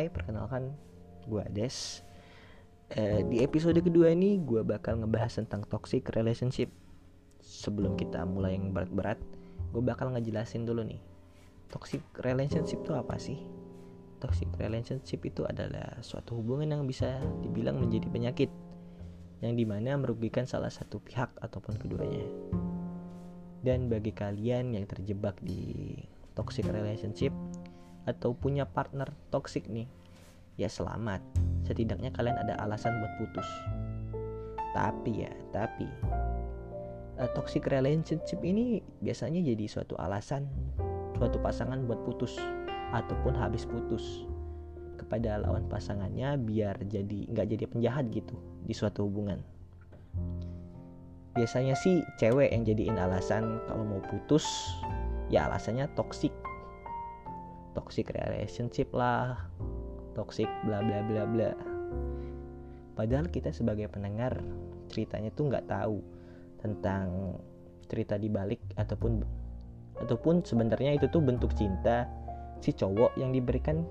hai, perkenalkan gue Des. Uh, di episode kedua ini gue bakal ngebahas tentang toxic relationship. Sebelum kita mulai yang berat-berat, gue bakal ngejelasin dulu nih. Toxic relationship itu apa sih? Toxic relationship itu adalah suatu hubungan yang bisa dibilang menjadi penyakit yang di mana merugikan salah satu pihak ataupun keduanya. Dan bagi kalian yang terjebak di toxic relationship, atau punya partner toxic nih, ya selamat. Setidaknya kalian ada alasan buat putus. Tapi ya, tapi uh, toxic relationship ini biasanya jadi suatu alasan suatu pasangan buat putus ataupun habis putus kepada lawan pasangannya biar jadi nggak jadi penjahat gitu di suatu hubungan. Biasanya sih cewek yang jadiin alasan kalau mau putus ya alasannya toxic toxic relationship lah toxic bla bla bla bla. Padahal kita sebagai pendengar ceritanya tuh nggak tahu tentang cerita di balik ataupun ataupun sebenarnya itu tuh bentuk cinta si cowok yang diberikan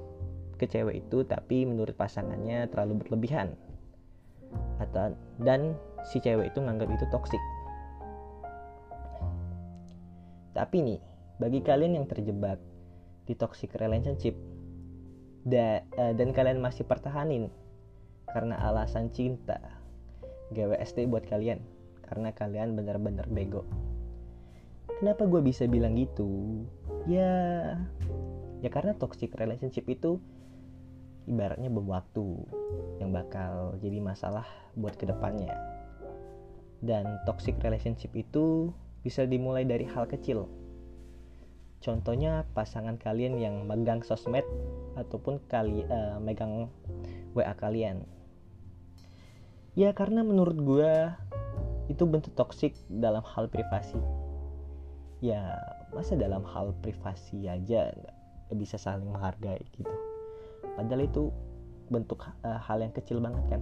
ke cewek itu tapi menurut pasangannya terlalu berlebihan. Atau dan si cewek itu nganggap itu toksik tapi nih bagi kalian yang terjebak di toxic relationship da, uh, dan kalian masih pertahanin. Karena alasan cinta. GWST buat kalian. Karena kalian benar-benar bego. Kenapa gue bisa bilang gitu? Ya ya karena toxic relationship itu ibaratnya bom waktu yang bakal jadi masalah buat ke depannya. Dan toxic relationship itu bisa dimulai dari hal kecil Contohnya pasangan kalian yang megang sosmed ataupun kali uh, megang WA kalian. Ya karena menurut gue itu bentuk toksik dalam hal privasi. Ya masa dalam hal privasi aja nggak bisa saling menghargai gitu. Padahal itu bentuk uh, hal yang kecil banget kan.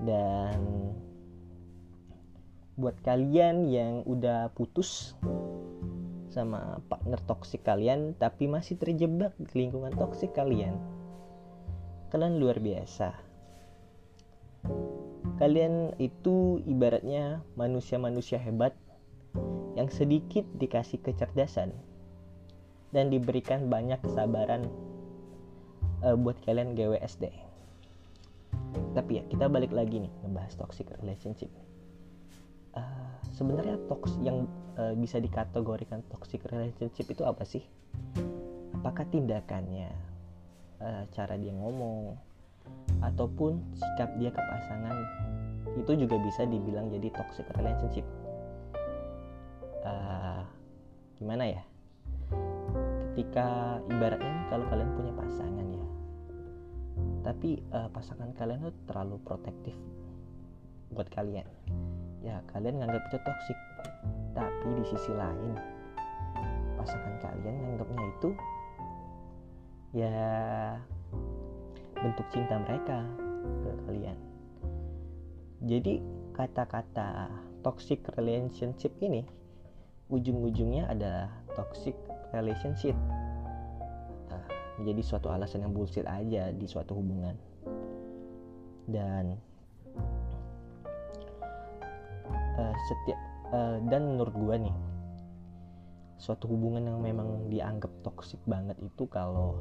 Dan buat kalian yang udah putus sama partner toksik kalian tapi masih terjebak di lingkungan toksik kalian. Kalian luar biasa. Kalian itu ibaratnya manusia-manusia hebat yang sedikit dikasih kecerdasan dan diberikan banyak kesabaran uh, buat kalian GWSD tapi ya kita balik lagi nih ngebahas toxic relationship uh, sebenarnya toks yang uh, bisa dikategorikan toxic relationship itu apa sih? Apakah tindakannya, uh, cara dia ngomong, ataupun sikap dia ke pasangan itu juga bisa dibilang jadi toxic relationship. Uh, gimana ya? Ketika ibaratnya kalau kalian punya pasangan ya, tapi uh, pasangan kalian tuh terlalu protektif buat kalian, ya kalian nganggap itu toxic. Tapi di sisi lain pasangan kalian nganggapnya itu ya bentuk cinta mereka ke kalian. Jadi kata-kata toxic relationship ini ujung-ujungnya adalah toxic relationship. Nah, menjadi suatu alasan yang bullshit aja di suatu hubungan. Dan setiap uh, dan menurut gue nih suatu hubungan yang memang dianggap toksik banget itu kalau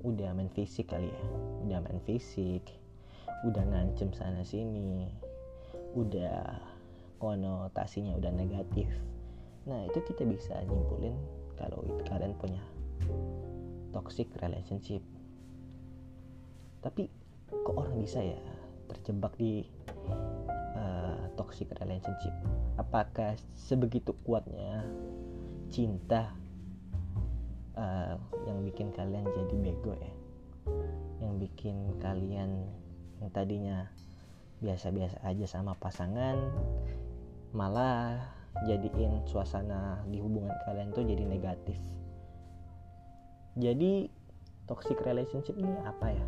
udah main fisik kali ya. Udah main fisik udah ngancem sana sini udah konotasinya udah negatif. Nah itu kita bisa nyimpulin kalau kalian punya toxic relationship. Tapi kok orang bisa ya terjebak di toxic relationship? Apakah sebegitu kuatnya cinta uh, yang bikin kalian jadi bego ya? Yang bikin kalian yang tadinya biasa-biasa aja sama pasangan malah jadiin suasana di hubungan kalian tuh jadi negatif. Jadi toxic relationship ini apa ya?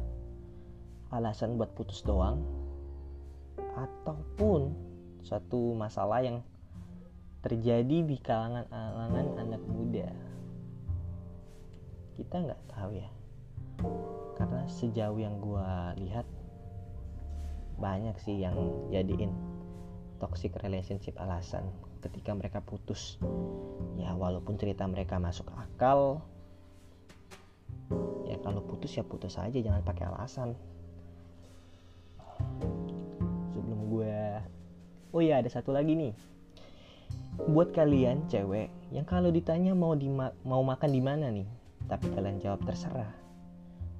Alasan buat putus doang? Ataupun suatu masalah yang terjadi di kalangan kalangan anak muda. Kita nggak tahu ya. Karena sejauh yang gue lihat banyak sih yang jadiin toxic relationship alasan ketika mereka putus. Ya walaupun cerita mereka masuk akal ya kalau putus ya putus aja jangan pakai alasan. Sebelum gue oh ya ada satu lagi nih. Buat kalian cewek yang kalau ditanya mau di mau makan di mana nih tapi kalian jawab terserah.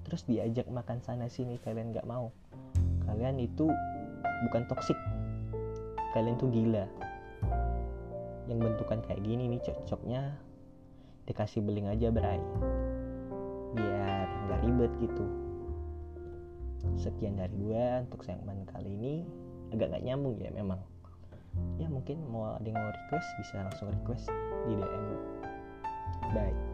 Terus diajak makan sana sini kalian nggak mau. Kalian itu bukan toksik kalian tuh gila. Yang bentukan kayak gini nih cocoknya dikasih beling aja berai biar nggak ribet gitu. Sekian dari gue untuk segmen kali ini. Agak nggak nyambung ya memang ya mungkin mau ada yang mau request bisa langsung request di DM bye